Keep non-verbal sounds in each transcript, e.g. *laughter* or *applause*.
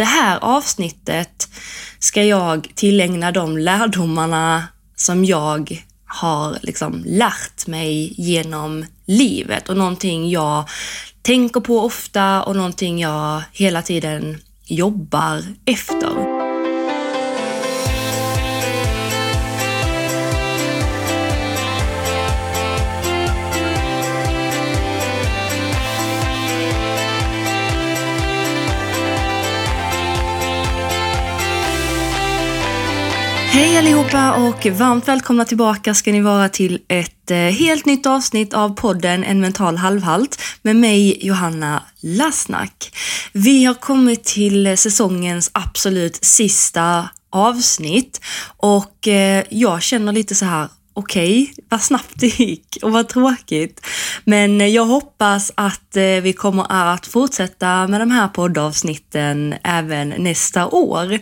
det här avsnittet ska jag tillägna de lärdomarna som jag har liksom lärt mig genom livet och någonting jag tänker på ofta och någonting jag hela tiden jobbar efter. Hej allihopa och varmt välkomna tillbaka ska ni vara till ett eh, helt nytt avsnitt av podden En mental halvhalt med mig Johanna Lassnack. Vi har kommit till säsongens absolut sista avsnitt och eh, jag känner lite så här okej, okay, vad snabbt det gick och vad tråkigt. Men jag hoppas att eh, vi kommer att fortsätta med de här poddavsnitten även nästa år.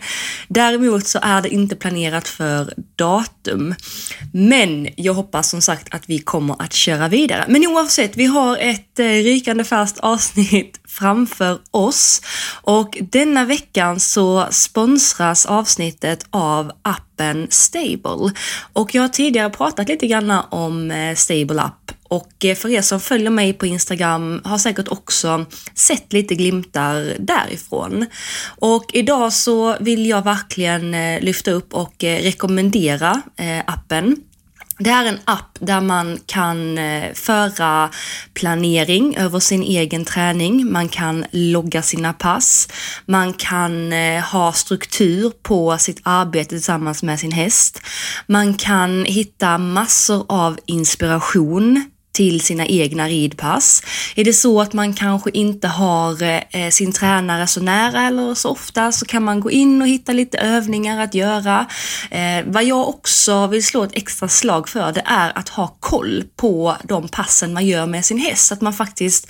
Däremot så är det inte planerat för datum. Men jag hoppas som sagt att vi kommer att köra vidare. Men oavsett, vi har ett rykande färskt avsnitt framför oss och denna veckan så sponsras avsnittet av appen Stable och jag har tidigare pratat lite grann om eh, Stable App och eh, för er som följer mig på Instagram har säkert också sett lite glimtar därifrån. Och idag så vill jag verkligen eh, lyfta upp och rekommendera appen. Det är en app där man kan eh, föra planering över sin egen träning. Man kan logga sina pass. Man kan eh, ha struktur på sitt arbete tillsammans med sin häst. Man kan hitta massor av inspiration till sina egna ridpass. Är det så att man kanske inte har eh, eh, sin tränare så nära eller så ofta så kan man gå in och hitta lite övningar att göra. Eh, vad jag också vill slå ett extra slag för det är att ha koll på de passen man gör med sin häst. Så att man faktiskt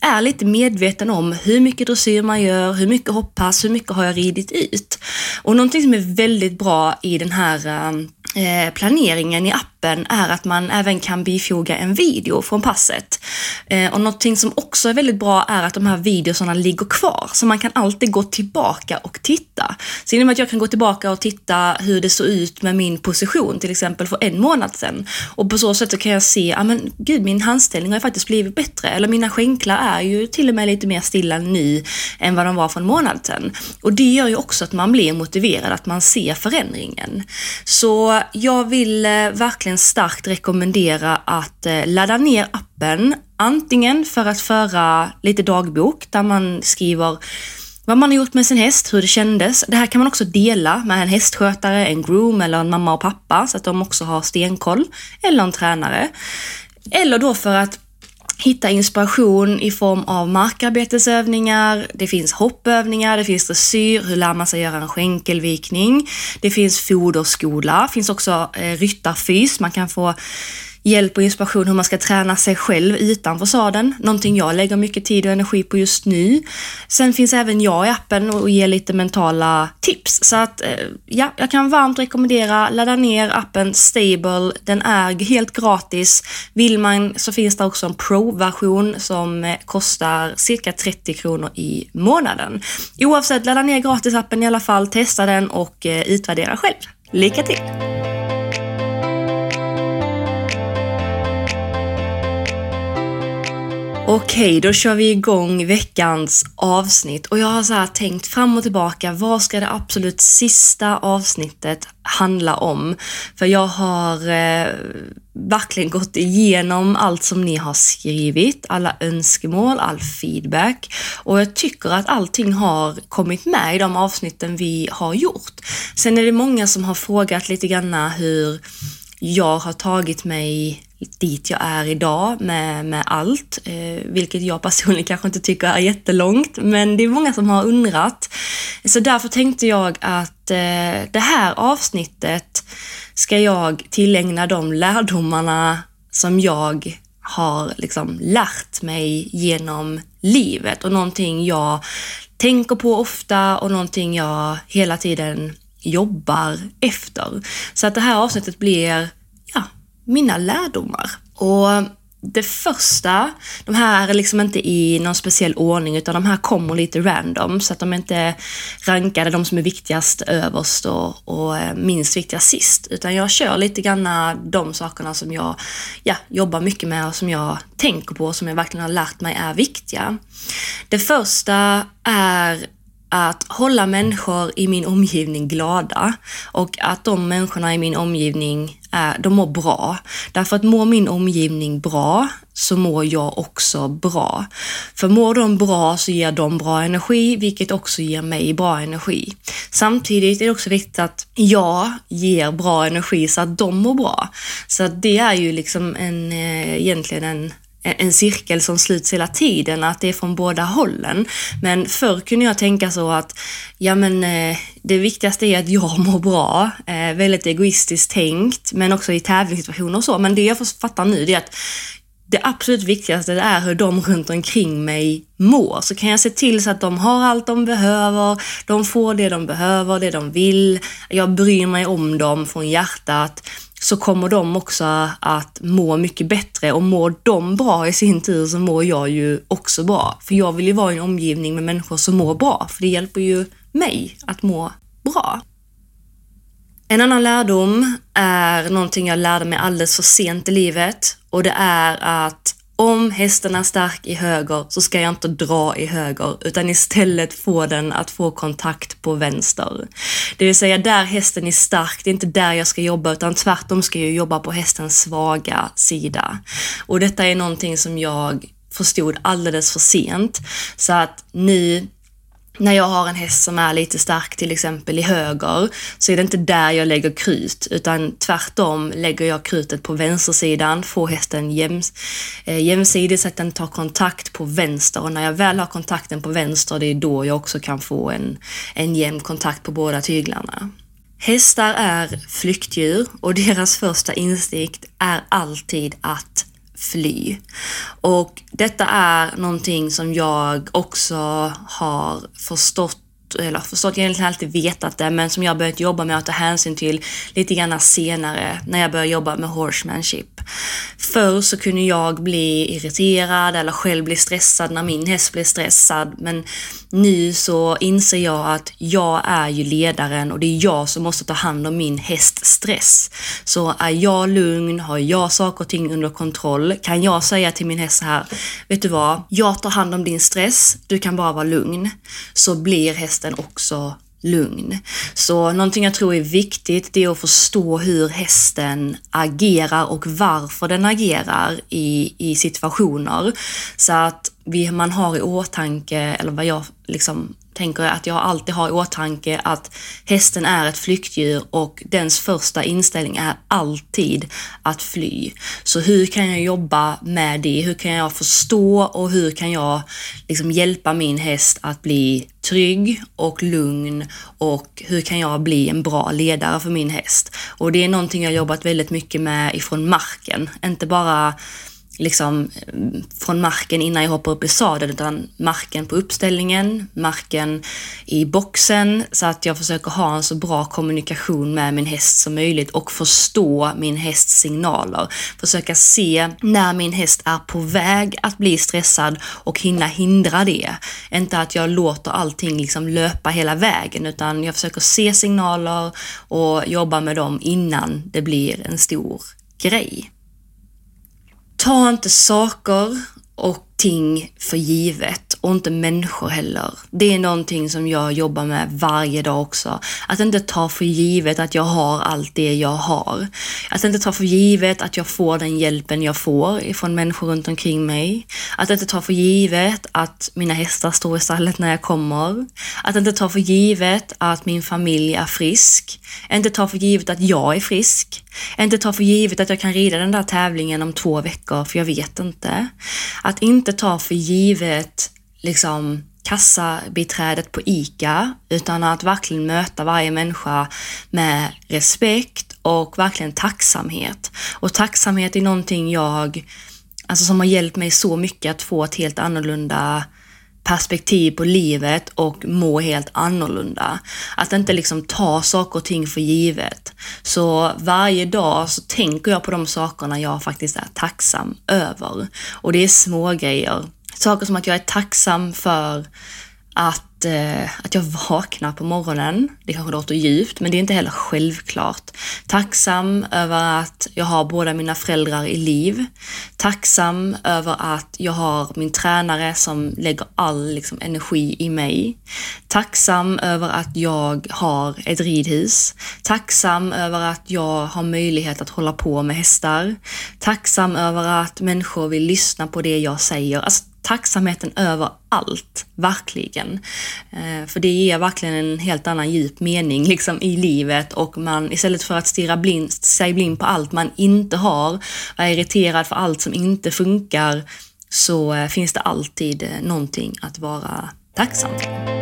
är lite medveten om hur mycket dressyr man gör, hur mycket hoppas, hur mycket har jag ridit ut? Och någonting som är väldigt bra i den här eh, eh planeringen i appen appen är att man även kan bifoga en video från passet. Eh, och någonting som också är väldigt bra är att de här videorna ligger kvar, så man kan alltid gå tillbaka och titta. Så genom att jag kan gå tillbaka och titta hur det såg ut med min position, till exempel för en månad sedan. Och på så sätt så kan jag se, ja men gud, min handställning har ju faktiskt blivit bättre. Eller mina skänklar är ju till och med lite mer stilla nu än vad de var för en månad sedan. Och det gör ju också att man blir motiverad, att man ser förändringen. Så jag vill eh, verkligen verkligen starkt rekommendera att eh, ladda ner appen. Antingen för att föra lite dagbok där man skriver vad man har gjort med sin häst, hur det kändes. Det här kan man också dela med en hästskötare, en groom eller en mamma och pappa så att de också har stenkoll. Eller en tränare. Eller då för att hitta inspiration i form av markarbetesövningar, det finns hoppövningar, det finns dressyr, hur lär man sig göra en skänkelvikning, det finns foderskola, det finns också eh, ryttarfys, man kan få hjälp och inspiration hur man ska träna sig själv utanför sadeln. Någonting jag lägger mycket tid och energi på just nu. Sen finns även jag i appen och ger lite mentala tips. Så att eh, ja, jag kan varmt rekommendera ladda ner appen Stable. Den är helt gratis. Vill man så finns det också en Pro-version som eh, kostar cirka 30 kronor i månaden. Oavsett, ladda ner gratisappen i alla fall, testa den och eh, utvärdera själv. Lycka till! Okej, då kör vi igång veckans avsnitt och jag har så här tänkt fram och tillbaka, vad ska det absolut sista avsnittet handla om? För jag har eh, verkligen gått igenom allt som ni har skrivit, alla önskemål, all feedback och jag tycker att allting har kommit med i de avsnitten vi har gjort. Sen är det många som har frågat lite granna hur jag har tagit mig dit jag är idag med, med allt, eh, vilket jag personligen *laughs* kanske inte tycker är jättelångt, men det är många som har undrat. Så därför tänkte jag att eh, det här avsnittet ska jag tillägna de lärdomarna som jag har liksom lärt mig genom livet och någonting jag tänker på ofta och någonting jag hela tiden jobbar efter. Så att det här avsnittet blir mina lärdomar. Och det första, de här är liksom inte i någon speciell ordning utan de här kommer lite random så att de inte är rankade de som är viktigast överst och, och eh, minst viktigast sist. Utan jag kör lite grann de sakerna som jag ja, jobbar mycket med och som jag tänker på och som jag verkligen har lärt mig är viktiga. Det första är att hålla människor i min omgivning glada och att de människorna i min omgivning Eh, de mår bra. Därför att mår min omgivning bra så mår jag också bra. För mår de bra så ger de bra energi, vilket också ger mig bra energi. Samtidigt är det också viktigt att jag ger bra energi så att de mår bra. Så det är ju liksom en, eh, egentligen en Eh, en cirkel som sluts hela tiden, att det är från båda hållen. Men förr kunde jag tänka så att, ja men eh, det viktigaste är att jag *laughs* mår bra. Eh, väldigt egoistiskt tänkt, men också i tävlingssituationer och så. Men det jag fattar nu det är att det absolut viktigaste är hur de runt omkring mig mår. Så kan jag se till så att de har allt de behöver, de får det de behöver, det de vill. Jag bryr mig om dem från hjärtat så kommer de också att må mycket bättre och mår de bra i sin tur så mår jag ju också bra. För jag vill ju vara i en omgivning med människor som mår bra, för det hjälper ju mig att må bra. En annan lärdom är någonting jag lärde mig alldeles för sent i livet och det är att om hästen är stark i höger så ska jag inte dra i höger utan istället få den att få kontakt på vänster. Det vill säga där hästen är stark, det är inte där jag ska jobba utan tvärtom ska jag jobba på hästens svaga sida. Och detta är någonting som jag förstod alldeles för sent. Så att nu när jag har en häst som är lite stark till exempel i höger så är det inte där jag lägger krut utan tvärtom lägger jag krutet på vänstersidan, får hästen jäms, eh, jämsidigt så att den tar kontakt på vänster och när jag väl har kontakten på vänster det är då jag också kan få en, en jämn kontakt på båda tyglarna. Hästar är flyktdjur och deras första instinkt är alltid att fly. Och detta är någonting som jag också har förstått eller förstått, egentligen alltid vetat det, men som jag börjat jobba med att ta hänsyn till lite grann senare när jag började jobba med horsemanship. Förr så kunde jag bli irriterad eller själv bli stressad när min häst blev stressad, men nu så inser jag att jag är ju ledaren och det är jag som måste ta hand om min häst hästs stress. Så är jag lugn, har jag saker och ting under kontroll, kan jag säga till min häst så här, vet du vad, jag tar hand om din stress, du kan bara vara lugn. Så blir hästen också lugn. Så någonting jag tror är viktigt det är att förstå hur hästen agerar och varför den agerar i, i situationer. Så att vi, man har i åtanke, eller vad jag liksom tänker att jag alltid har i åtanke att hästen är ett flyktdjur och dens första inställning är alltid att fly. Så hur kan jag jobba med det? Hur kan jag förstå och hur kan jag liksom hjälpa min häst att bli trygg och lugn och hur kan jag bli en bra ledare för min häst? Och det är någonting jag jobbat väldigt mycket med ifrån marken, inte bara liksom eh, från marken innan jag hoppar upp i sadeln utan marken på uppställningen, marken i boxen så att jag försöker ha en så bra kommunikation med min häst som möjligt och förstå min hästs signaler. Försöka se när min häst är på väg att bli stressad och hinna hindra det. Inte att jag låter allting liksom löpa hela vägen utan jag försöker se signaler och jobba med dem innan det blir en stor grej. Ta inte saker och ting för givet och inte människor heller. Det är någonting som jag jobbar med varje dag också. Att inte ta för givet att jag har allt det jag har. Att inte ta för givet att jag får den hjälpen jag får ifrån människor runt omkring mig. Att inte ta för givet att mina hästar står i stallet när jag kommer. Att inte ta för givet att min familj är frisk. Inte ta för givet att jag är frisk. Inte ta för givet att jag kan rida den där tävlingen om två veckor, för jag vet inte. Att inte ta för givet liksom kassabiträdet på ICA, utan att verkligen möta varje människa med respekt och verkligen tacksamhet. Och tacksamhet är någonting jag, alltså som har hjälpt mig så mycket att få ett helt annorlunda perspektiv på livet och må helt annorlunda. Att inte liksom ta saker och ting för givet. Så varje dag så tänker jag på de sakerna jag faktiskt är tacksam över. Och det är små grejer. Saker som att jag är tacksam för att eh, att jag vaknar på morgonen. Det kanske låter djupt, men det är inte heller självklart. Tacksam över att jag har båda mina föräldrar i liv. Tacksam över att jag har min tränare som lägger all liksom, energi i mig. Tacksam över att jag har ett ridhus. Tacksam över att jag har möjlighet att hålla på med hästar. Tacksam över att människor vill lyssna på det jag säger. Alltså, tacksamheten över allt, verkligen. Eh, för det ger verkligen en helt annan djup mening liksom, i livet och man istället för att stirra blind, sig blind på allt man inte har, vara irriterad för allt som inte funkar, så eh, finns det alltid eh, någonting att vara tacksam för.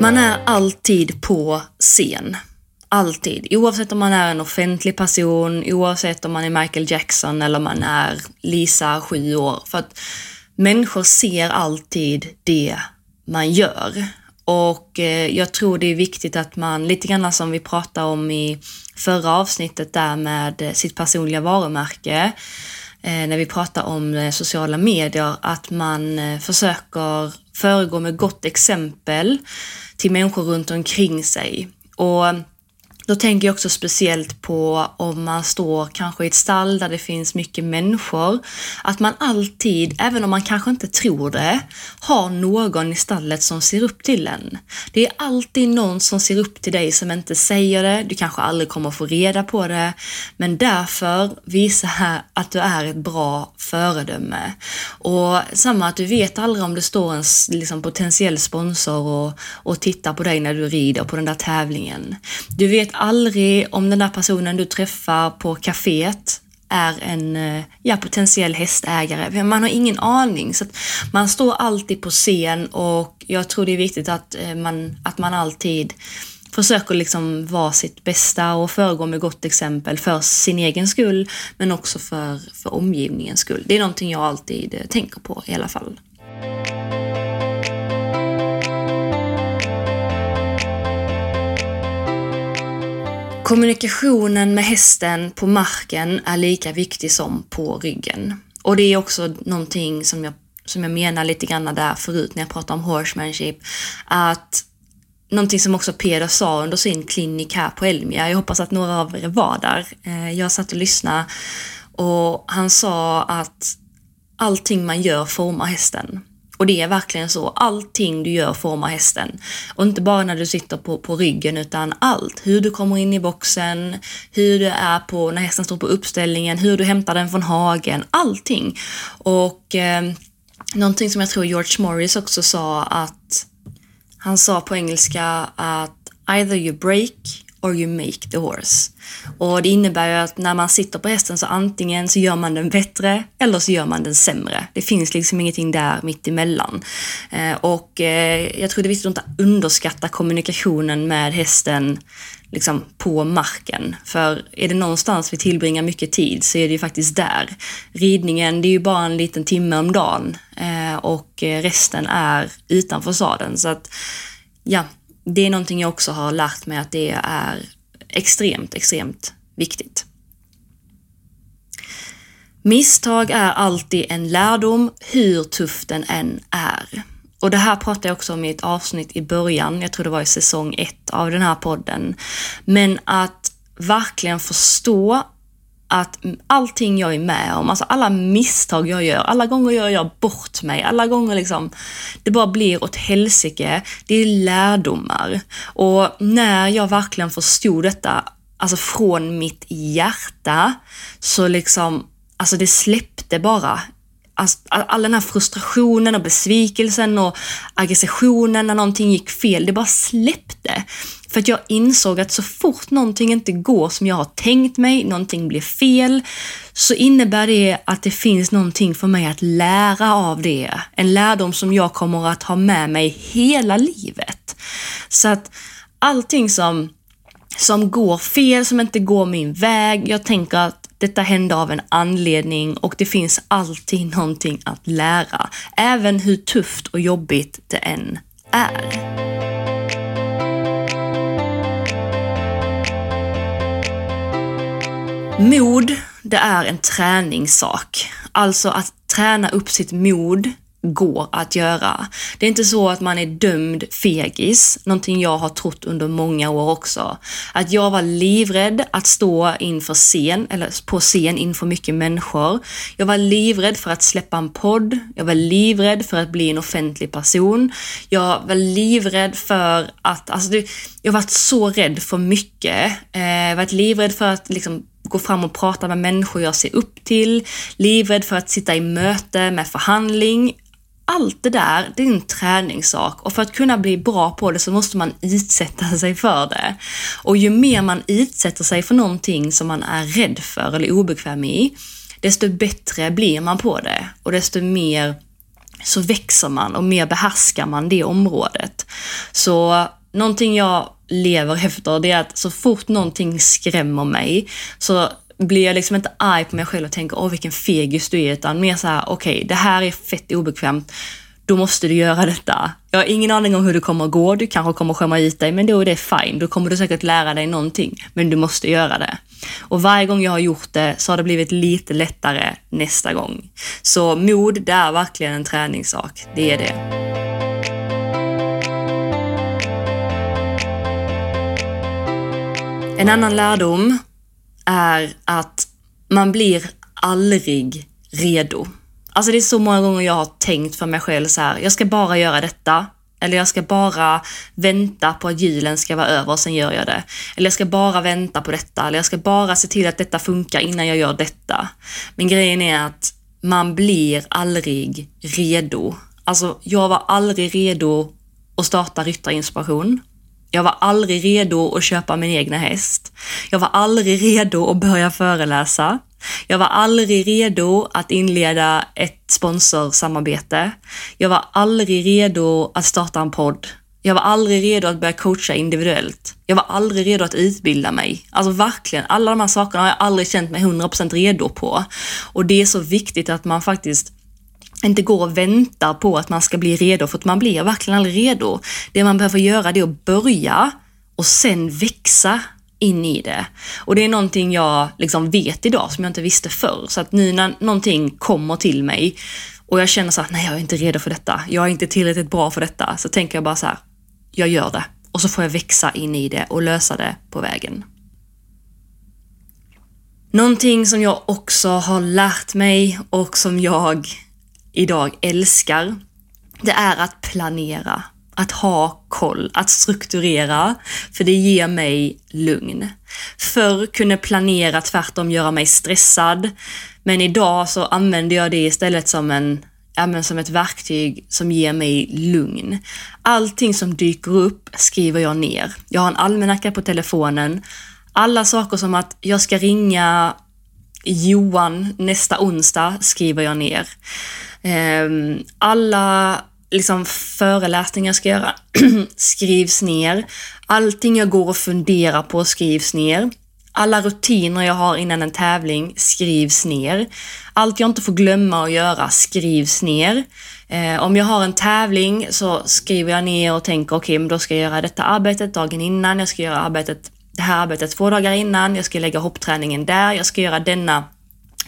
Man är alltid på scen. Alltid. Oavsett om man är en offentlig person, oavsett om man är Michael Jackson eller om man är Lisa, sju år. För att människor ser alltid det man gör. Och eh, jag tror det är viktigt att man, lite grann som vi pratade om i förra avsnittet där med eh, sitt personliga varumärke, eh, när vi pratar om sociala medier, att man försöker föregå med gott exempel till människor runt omkring sig. Och då tänker jag också speciellt på om man står kanske i ett stall där det finns mycket människor. Att man alltid, även om man kanske inte tror det, har någon i stallet som ser upp till en. Det är alltid någon som ser upp till dig som inte säger det. Du kanske aldrig kommer få reda på det. Men därför visa här att du är ett bra föredöme. Och samma att du vet aldrig om det står en liksom, potentiell sponsor och, och tittar på dig när du rider på den där tävlingen. Du vet aldrig om den där personen du träffar på kaféet är en eh, ja, potentiell hästägare. Man har ingen aning. Så man står alltid på scen och jag tror det är viktigt att eh, man, att man alltid försöker liksom vara sitt bästa och föregå med gott exempel för sin egen skull men också för, för omgivningens skull. Det är någonting jag alltid eh, tänker på i alla fall. Kommunikationen med hästen på marken är lika viktig som på ryggen. Och det är också någonting som jag, som jag menar lite grann där förut när jag pratade om horsemanship. Att någonting som också Peder sa under sin klinik här på Elmia, jag hoppas att några av er var där. Eh, jag satt och lyssnade och han sa att allting man gör formar hästen. Och det är verkligen så. Allting du gör formar hästen. Och inte bara när du sitter på, på ryggen utan allt. Hur du kommer in i boxen, hur du är på när hästen står på uppställningen, hur du hämtar den från hagen. Allting. Och eh, någonting som jag tror George Morris också sa att han sa på engelska att either you break or you make the horse. Och det innebär ju att när man sitter på hästen så antingen så gör man den bättre eller så gör man den sämre. Det finns liksom ingenting där mitt emellan. Eh, och eh, jag tror det är viktigt att inte underskatta kommunikationen med hästen liksom på marken. För är det någonstans vi tillbringar mycket tid så är det ju faktiskt där. Ridningen, det är ju bara en liten timme om dagen eh, och eh, resten är utanför sadeln. Så att, ja, det är någonting jag också har lärt mig att det är extremt, extremt viktigt. Misstag är alltid en lärdom, hur tuff den än är. Och det här pratade jag också om i ett avsnitt i början, jag tror det var i säsong ett av den här podden. Men att verkligen förstå att allting jag är med om, alltså alla misstag jag gör, alla gånger jag gör bort mig, alla gånger liksom det bara blir åt helsike, det är lärdomar. Och när jag verkligen förstod detta, alltså från mitt hjärta, så liksom, alltså det släppte bara. Alltså, all den här frustrationen och besvikelsen och aggressionen när någonting gick fel, det bara släppte. För att jag insåg att så fort någonting inte går som jag har tänkt mig, någonting blir fel, så innebär det att det finns någonting för mig att lära av det. En lärdom som jag kommer att ha med mig hela livet. Så att allting som, som går fel, som inte går min väg, jag tänker att detta hände av en anledning och det finns alltid någonting att lära, även hur tufft och jobbigt det än är. Mod, det är en träningssak. Alltså att träna upp sitt mod går att göra. Det är inte så att man är dömd fegis, någonting jag har trott under många år också. Att jag var livrädd att stå inför scen, eller på scen inför mycket människor. Jag var livrädd för att släppa en podd. Jag var livrädd för att bli en offentlig person. Jag var livrädd för att, alltså det, jag varit så rädd för mycket. Eh, jag varit livrädd för att liksom gå fram och prata med människor jag ser upp till, livrädd för att sitta i möte med förhandling. Allt det där, det är en träningssak och för att kunna bli bra på det så måste man utsätta sig för det. Och ju mer man utsätter sig för någonting som man är rädd för eller obekväm i, desto bättre blir man på det och desto mer så växer man och mer behärskar man det området. Så någonting jag lever efter det är att så fort någonting skrämmer mig så blir jag liksom inte arg på mig själv och tänker åh vilken fegis du är, utan mer så här okej, okay, det här är fett obekvämt. Då måste du göra detta. Jag har ingen aning om hur det kommer att gå. Du kanske kommer skämma ut dig, men då är det fine. Då kommer du säkert lära dig någonting, men du måste göra det. Och varje gång jag har gjort det så har det blivit lite lättare nästa gång. Så mod, det är verkligen en träningssak. Det är det. En annan lärdom är att man blir aldrig redo. Alltså det är så många gånger jag har tänkt för mig själv så här, jag ska bara göra detta. Eller jag ska bara vänta på att julen ska vara över och sen gör jag det. Eller jag ska bara vänta på detta. Eller jag ska bara se till att detta funkar innan jag gör detta. Men grejen är att man blir aldrig redo. Alltså, jag var aldrig redo att starta Ryttarinspiration. Jag var aldrig redo att köpa min egna häst. Jag var aldrig redo att börja föreläsa. Jag var aldrig redo att inleda ett sponsorsamarbete. Jag var aldrig redo att starta en podd. Jag var aldrig redo att börja coacha individuellt. Jag var aldrig redo att utbilda mig. Alltså verkligen, alla de här sakerna har jag aldrig känt mig 100% redo på. Och det är så viktigt att man faktiskt inte går och väntar på att man ska bli redo, för att man blir verkligen aldrig redo. Det man behöver göra det är att börja och sen växa in i det. Och det är någonting jag liksom vet idag som jag inte visste förr. Så att nu när någonting kommer till mig och jag känner så att nej, jag är inte redo för detta. Jag är inte tillräckligt bra för detta. Så tänker jag bara så här, jag gör det. Och så får jag växa in i det och lösa det på vägen. Någonting som jag också har lärt mig och som jag idag älskar, det är att planera. Att ha koll, att strukturera, för det ger mig lugn. Förr kunde planera tvärtom göra mig stressad, men idag så använder jag det istället som en ja, men som ett verktyg som ger mig lugn. Allting som dyker upp skriver jag ner. Jag har en almanacka på telefonen. Alla saker som att jag ska ringa Johan nästa onsdag skriver jag ner. Ehm, alla liksom, föreläsningar ska göra *clears throat* skrivs ner. Allting jag går och funderar på skrivs ner. Alla rutiner jag har innan en tävling skrivs ner. Allt jag inte får glömma att göra skrivs ner. Eh, om jag har en tävling så skriver jag ner och tänker okej, okay, men då ska jag göra detta arbetet dagen innan. Jag ska göra arbetet, det här arbetet två dagar innan. Jag ska lägga hoppträningen där. Jag ska göra denna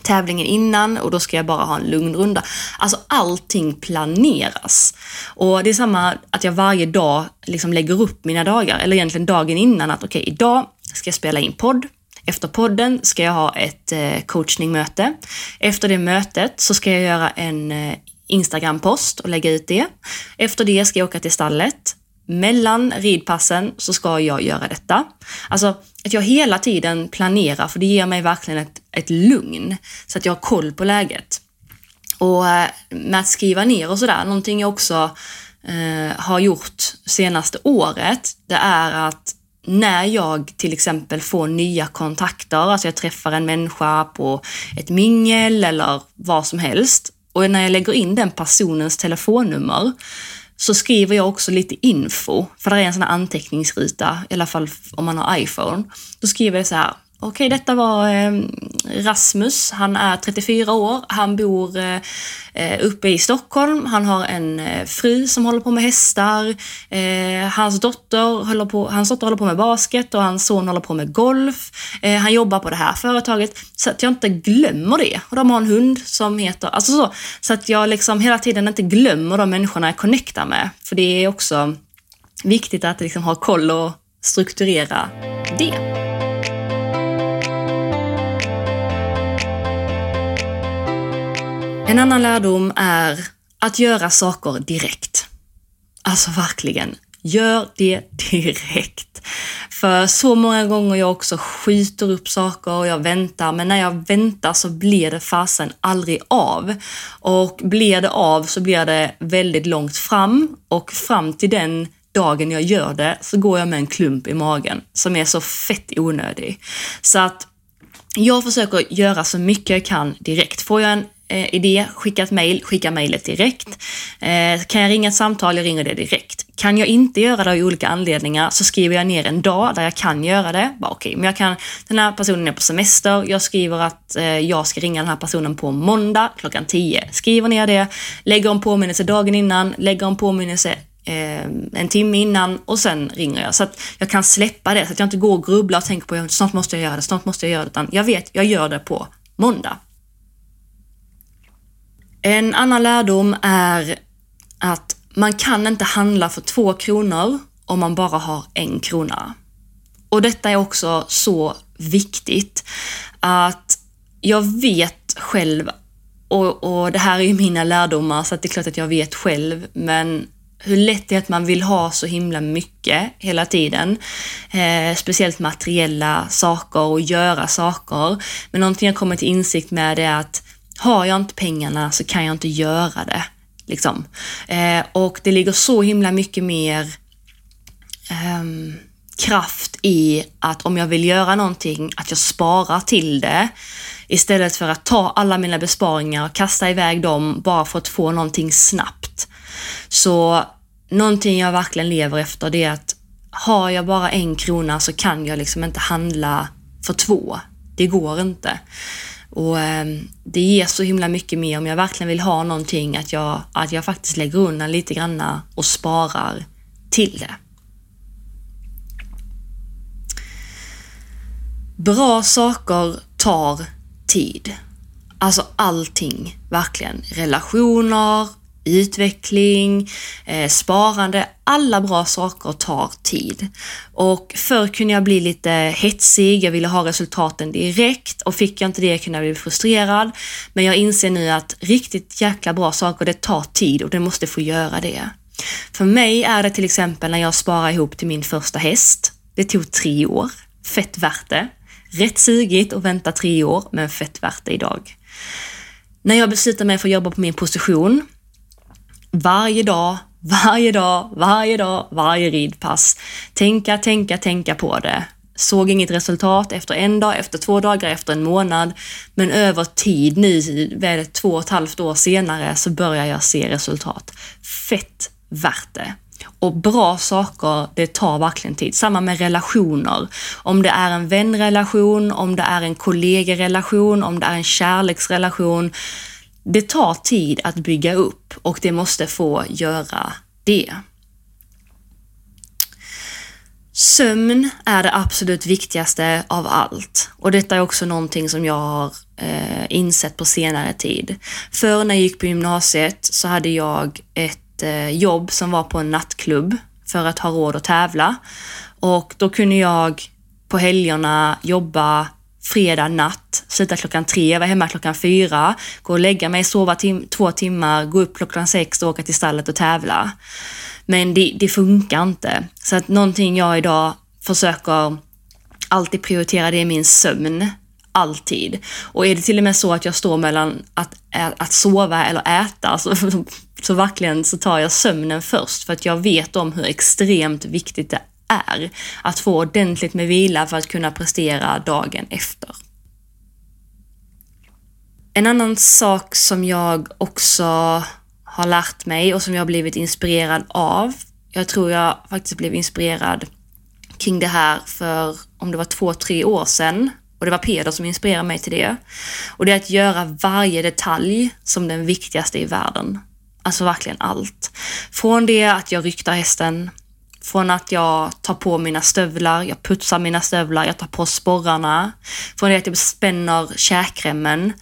tävlingen innan och då ska jag bara ha en lugn runda. Alltså allting planeras. Och det är samma att jag varje dag liksom lägger upp mina dagar, eller egentligen dagen innan att okej, okay, idag ska jag spela in podd. Efter podden ska jag ha ett eh, coachningmöte. Efter det mötet så ska jag göra en eh, Instagram-post och lägga ut det. Efter det ska jag åka till stallet mellan ridpassen så ska jag göra detta. Alltså att jag hela tiden planerar, för det ger mig verkligen ett, ett lugn, så att jag har koll på läget. Och eh, med att skriva ner och sådär, någonting jag också eh, har gjort senaste året, det är att när jag till exempel får nya kontakter, alltså jag träffar en människa på ett mingel eller vad som helst, och när jag lägger in den personens telefonnummer så skriver jag också lite info, för det är en sån här anteckningsruta, i alla fall om man har iPhone. Då skriver jag så här, Okej, detta var eh, Rasmus. Han är 34 år. Han bor eh, uppe i Stockholm. Han har en eh, fru som håller på med hästar. Eh, hans, dotter håller på, hans dotter håller på med basket och hans son håller på med golf. Eh, han jobbar på det här företaget så att jag inte glömmer det. Och de har en hund som heter, alltså så, så att jag liksom hela tiden inte glömmer de människorna jag connectar med. För det är också viktigt att liksom ha koll och strukturera det. En annan lärdom är att göra saker direkt. Alltså verkligen, gör det direkt. För så många gånger jag också skjuter upp saker och jag väntar, men när jag väntar så blir det fasen aldrig av. Och blir det av så blir det väldigt långt fram och fram till den dagen jag gör det så går jag med en klump i magen som är så fett onödig. Så att jag försöker göra så mycket jag kan direkt. Får jag en eh, idé, skicka ett mail, skicka mejlet direkt. Eh, kan jag ringa ett samtal, jag ringer det direkt. Kan jag inte göra det av olika anledningar så skriver jag ner en dag där jag kan göra det. Bara okay, men jag kan, den här personen är på semester, jag skriver att eh, jag ska ringa den här personen på måndag klockan 10. Skriver ner det, lägger en påminnelse dagen innan, lägger en påminnelse eh, en timme innan och sen ringer jag. Så att jag kan släppa det, så att jag inte går och grubblar och tänker på att snart måste jag göra det, snart måste jag göra det. Utan jag vet, jag gör det på måndag. En annan lärdom är att man kan inte handla för två kronor om man bara har en krona. Och detta är också så viktigt att jag vet själv och, och det här är ju mina lärdomar så att det är klart att jag vet själv men hur lätt det är att man vill ha så himla mycket hela tiden. Eh, speciellt materiella saker och göra saker. Men någonting jag kommit till insikt med är att har jag inte pengarna så kan jag inte göra det. Liksom. Eh, och det ligger så himla mycket mer eh, kraft i att om jag vill göra någonting, att jag sparar till det istället för att ta alla mina besparingar och kasta iväg dem bara för att få någonting snabbt. Så någonting jag verkligen lever efter det är att har jag bara en krona så kan jag liksom inte handla för två. Det går inte. Och eh, det ger så himla mycket mer om jag verkligen vill ha någonting, att jag, att jag faktiskt lägger undan lite granna och sparar till det. Bra saker tar tid. Alltså allting, verkligen. Relationer, utveckling, eh, sparande, alla bra saker tar tid. Och förr kunde jag bli lite hetsig, jag ville ha resultaten direkt och fick jag inte det kunde jag bli frustrerad. Men jag inser nu att riktigt jäkla bra saker, det tar tid och det måste få göra det. För mig är det till exempel när jag sparar ihop till min första häst. Det tog tre år. Fett värt det. Rätt sugigt att vänta tre år, men fett värt det idag. När jag beslutade mig för att jobba på min position varje dag, varje dag, varje dag, varje ridpass. Tänka, tänka, tänka på det. Såg inget resultat efter en dag, efter två dagar, efter en månad. Men över tid, nu väl två och ett halvt år senare, så börjar jag se resultat. Fett värt det. Och bra saker, det tar verkligen tid. Samma med relationer. Om det är en vänrelation, om det är en kollegerelation, om det är en kärleksrelation det tar tid att bygga upp och det måste få göra det. Sömn är det absolut viktigaste av allt och detta är också någonting som jag har eh, insett på senare tid. Förr när jag gick på gymnasiet så hade jag ett eh, jobb som var på en nattklubb för att ha råd att tävla och då kunde jag på helgerna jobba fredag natt, sluta klockan tre, vara hemma klockan fyra, gå och lägga mig, sova tim två timmar, gå upp klockan sex och åka till stallet och tävla. Men det, det funkar inte. Så att någonting jag idag försöker alltid prioritera det är min sömn. Alltid. Och är det till och med så att jag står mellan att, att sova eller äta så, så verkligen så tar jag sömnen först för att jag vet om hur extremt viktigt det är. Att få ordentligt med vila för att kunna prestera dagen efter. En annan sak som jag också har lärt mig och som jag har blivit inspirerad av. Jag tror jag faktiskt blev inspirerad kring det här för om det var två, tre år sedan Och det var Peder som inspirerade mig till det. Och det är att göra varje detalj som den viktigaste i världen. Alltså verkligen allt. Från det att jag ryktar hästen, från att jag tar på mina stövlar, jag putsar mina stövlar, jag tar på sporrarna. Från det att jag spänner käkremmen.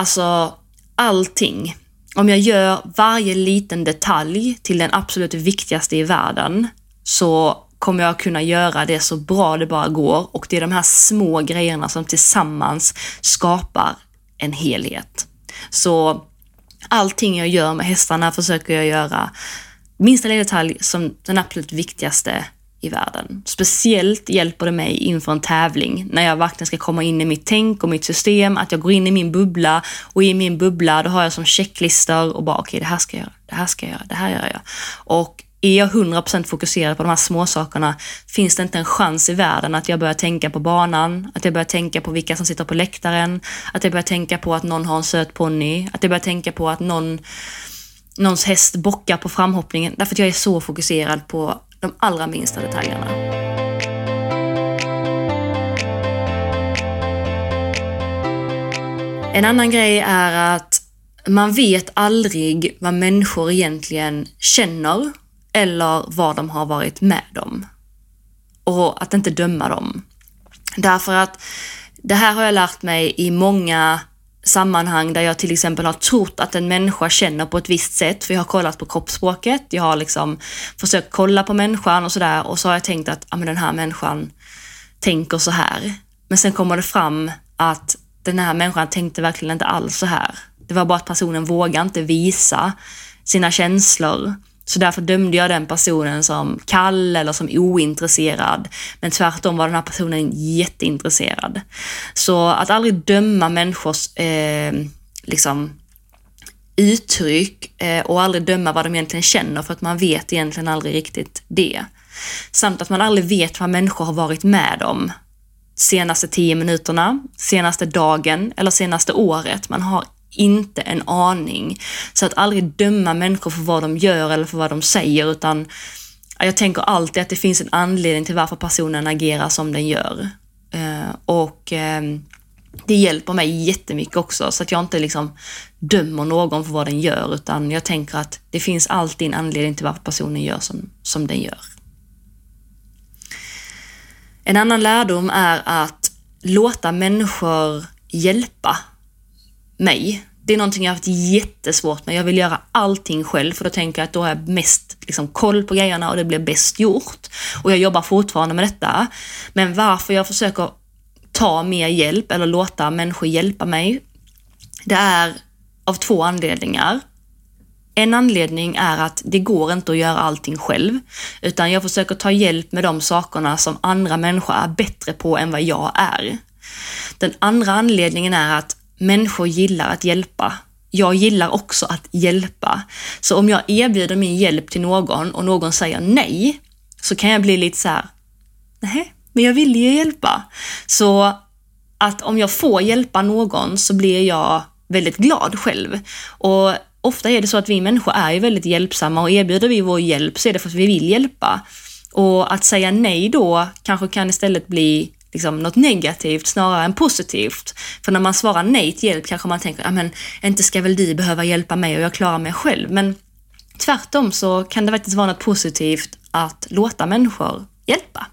Alltså allting. Om jag gör varje liten detalj till den absolut viktigaste i världen så kommer jag kunna göra det så bra det bara går och det är de här små grejerna som tillsammans skapar en helhet. Så allting jag gör med hästarna försöker jag göra minsta lilla detalj som den absolut viktigaste i världen. Speciellt hjälper det mig inför en tävling när jag verkligen ska komma in i mitt tänk och mitt system, att jag går in i min bubbla och i min bubbla då har jag som checklistor och bara okej, okay, det här ska jag göra, det här ska jag göra, det här gör jag. Och är jag 100% fokuserad på de här små sakerna finns det inte en chans i världen att jag börjar tänka på banan, att jag börjar tänka på vilka som sitter på läktaren, att jag börjar tänka på att någon har en söt ponny, att jag börjar tänka på att någon, någons häst bockar på framhoppningen. Därför att jag är så fokuserad på de allra minsta detaljerna. En annan grej är att man vet aldrig vad människor egentligen känner eller vad de har varit med om. Och att inte döma dem. Därför att det här har jag lärt mig i många sammanhang där jag till exempel har trott att en människa känner på ett visst sätt, för jag har kollat på kroppsspråket, jag har liksom försökt kolla på människan och sådär och så har jag tänkt att ah, men den här människan tänker så här. Men sen kommer det fram att den här människan tänkte verkligen inte alls så här. Det var bara att personen vågade inte visa sina känslor. Så därför dömde jag den personen som kall eller som ointresserad. Men tvärtom var den här personen jätteintresserad. Så att aldrig döma människors eh, liksom, uttryck eh, och aldrig döma vad de egentligen känner för att man vet egentligen aldrig riktigt det. Samt att man aldrig vet vad människor har varit med om senaste tio minuterna, senaste dagen eller senaste året. Man har inte en aning. Så att aldrig döma människor för vad de gör eller för vad de säger, utan jag tänker alltid att det finns en anledning till varför personen agerar som den gör. Eh, och ehm, det hjälper mig jättemycket också, så att jag inte liksom dömer någon för vad den gör, utan jag tänker att det finns alltid en anledning till varför personen gör som, som den gör. En annan lärdom är att låta människor hjälpa mig. Det är någonting jag har haft jättesvårt med. Jag vill göra allting själv för då tänker jag att då har jag mest liksom, koll på grejerna och det blir bäst gjort. Och jag jobbar fortfarande med detta. Men varför jag försöker ta mer hjälp eller låta människor hjälpa mig, det är av två anledningar. En anledning är att det går inte att göra allting själv, utan jag försöker ta hjälp med de sakerna som andra människor är bättre på än vad jag är. Den andra anledningen är att människor gillar att hjälpa. Jag gillar också att hjälpa. Så om jag erbjuder min hjälp till någon och någon säger nej, så kan jag bli lite så här, nej, men jag vill ju hjälpa. Så att om jag får hjälpa någon så blir jag väldigt glad själv. Och ofta är det så att vi människor är ju väldigt hjälpsamma och erbjuder vi vår hjälp så är det för att vi vill hjälpa. Och att säga nej då kanske kan istället bli liksom något negativt snarare än positivt. För när man svarar nej till hjälp kanske man tänker, ja men inte ska väl du behöva hjälpa mig och jag klarar mig själv. Men tvärtom så kan det faktiskt vara något positivt att låta människor hjälpa.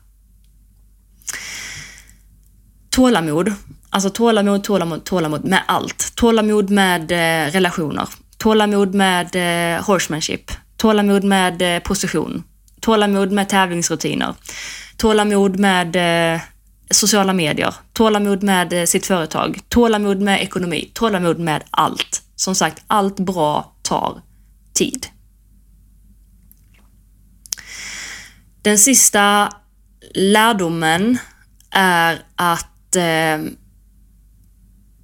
Tålamod. Alltså tålamod, tålamod, tålamod med allt. Tålamod med eh, relationer. Tålamod med eh, horsemanship. Tålamod med eh, position. Tålamod med tävlingsrutiner. Tålamod med eh, sociala medier, tålamod med eh, sitt företag, tålamod med ekonomi, tålamod med allt. Som sagt, allt bra tar tid. Den sista lärdomen är att eh,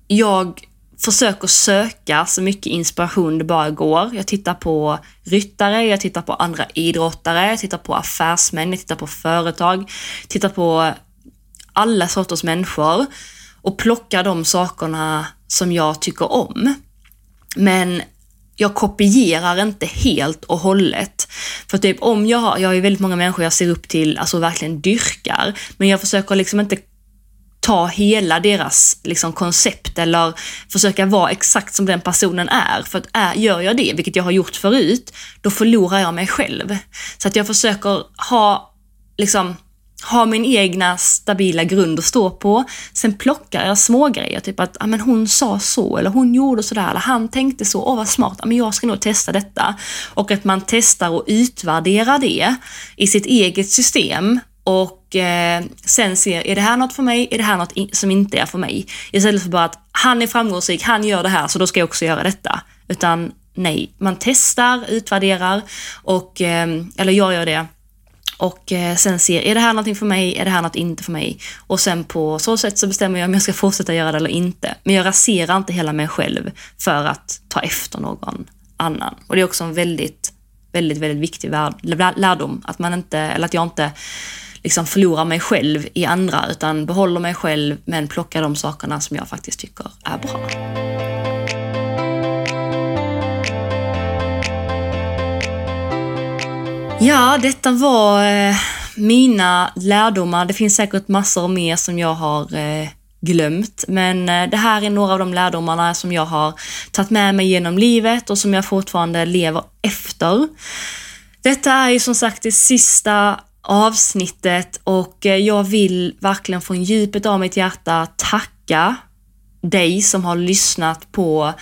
jag försöker söka så mycket inspiration det bara går. Jag tittar på ryttare, jag tittar på andra idrottare, jag tittar på affärsmän, jag tittar på företag, tittar på alla sorters människor och plocka de sakerna som jag tycker om. Men jag kopierar inte helt och hållet. För typ om jag har, jag har ju väldigt många människor jag ser upp till, alltså verkligen dyrkar, men jag försöker liksom inte ta hela deras liksom, koncept eller försöka vara exakt som den personen är. För att är, gör jag det, vilket jag har gjort förut, då förlorar jag mig själv. Så att jag försöker ha liksom ha min egna stabila grund att stå på. Sen plockar jag små grejer, typ att ah, men hon sa så, eller hon gjorde sådär, eller han tänkte så, åh vad smart, ah, men jag ska nog testa detta. Och att man testar och utvärderar det i sitt eget system och eh, sen ser, är det här något för mig? Är det här något som inte är för mig? Istället för bara att han är framgångsrik, han gör det här, så då ska jag också göra detta. Utan nej, man testar, utvärderar och, eh, eller jag gör det och eh, sen ser, är det här någonting för mig? Är det här något inte för mig? Och sen på så sätt så bestämmer jag om jag ska fortsätta göra det eller inte. Men jag raserar inte hela mig själv för att ta efter någon annan. Och det är också en väldigt, väldigt, väldigt viktig lärdom. Att man inte, eller att jag inte liksom förlorar mig själv i andra, utan behåller mig själv men plockar de sakerna som jag faktiskt tycker är bra. Ja, detta var eh, mina lärdomar. Det finns säkert massor mer som jag har eh, glömt, men eh, det här är några av de lärdomarna som jag har tagit med mig genom livet och som jag fortfarande lever efter. Detta är ju som sagt det sista avsnittet och eh, jag vill verkligen från djupet av mitt hjärta tacka dig som har lyssnat på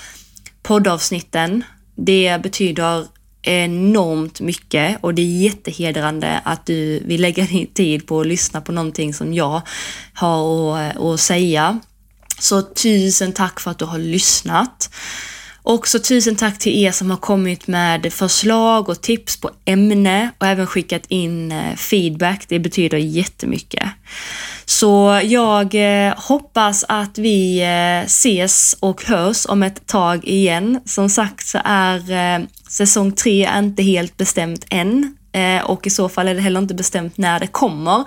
poddavsnitten. Det betyder enormt mycket och det är jättehedrande att du vill lägga din tid på att lyssna på någonting som jag har att, eh, säga. Så tusen tack för att du har lyssnat. Också tusen tack till er som har kommit med förslag och tips på ämne och även skickat in eh, feedback. Det betyder jättemycket. Så jag eh, hoppas att vi ses och hörs om ett tag igen. Som sagt så är säsong tre inte helt bestämt än eh, och i så fall är det heller inte bestämt när det kommer.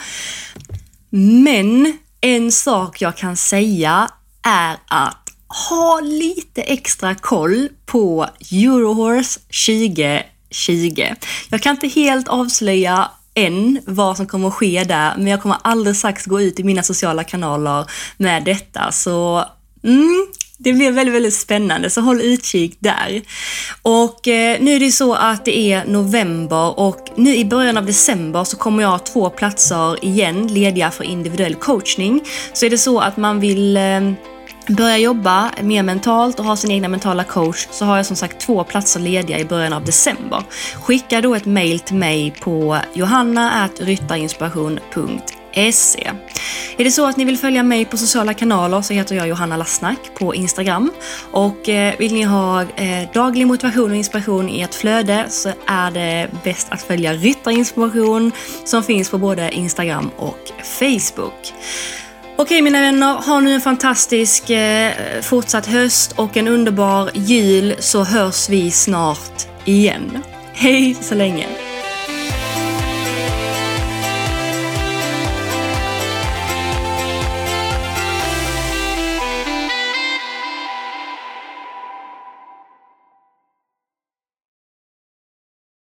Men en sak jag kan säga är att ha lite extra koll på Eurohorse 2020. Jag kan inte helt avslöja än vad som kommer att ske där, men jag kommer alldeles strax gå ut i mina sociala kanaler med detta. Så mm, det blir väldigt, väldigt spännande, så håll utkik där. Och eh, nu är det så att det är november och nu i början av december så kommer jag ha två platser igen lediga för individuell coachning. Så är det så att man vill eh, börja jobba mer mentalt och ha sin egna mentala coach så har jag som sagt två platser lediga i början av december. Skicka då ett mail till mig på johanna.ryttarinspiration.se är det så att ni vill följa mig på sociala kanaler så heter jag Johanna Lassnack på Instagram. Och eh, vill ni ha eh, daglig motivation och inspiration i ert flöde så är det bäst att följa Ryttarinspiration som finns på både Instagram och Facebook. Okej mina vänner, ha nu en fantastisk eh, fortsatt höst och en underbar jul så hörs vi snart igen. Hej så länge!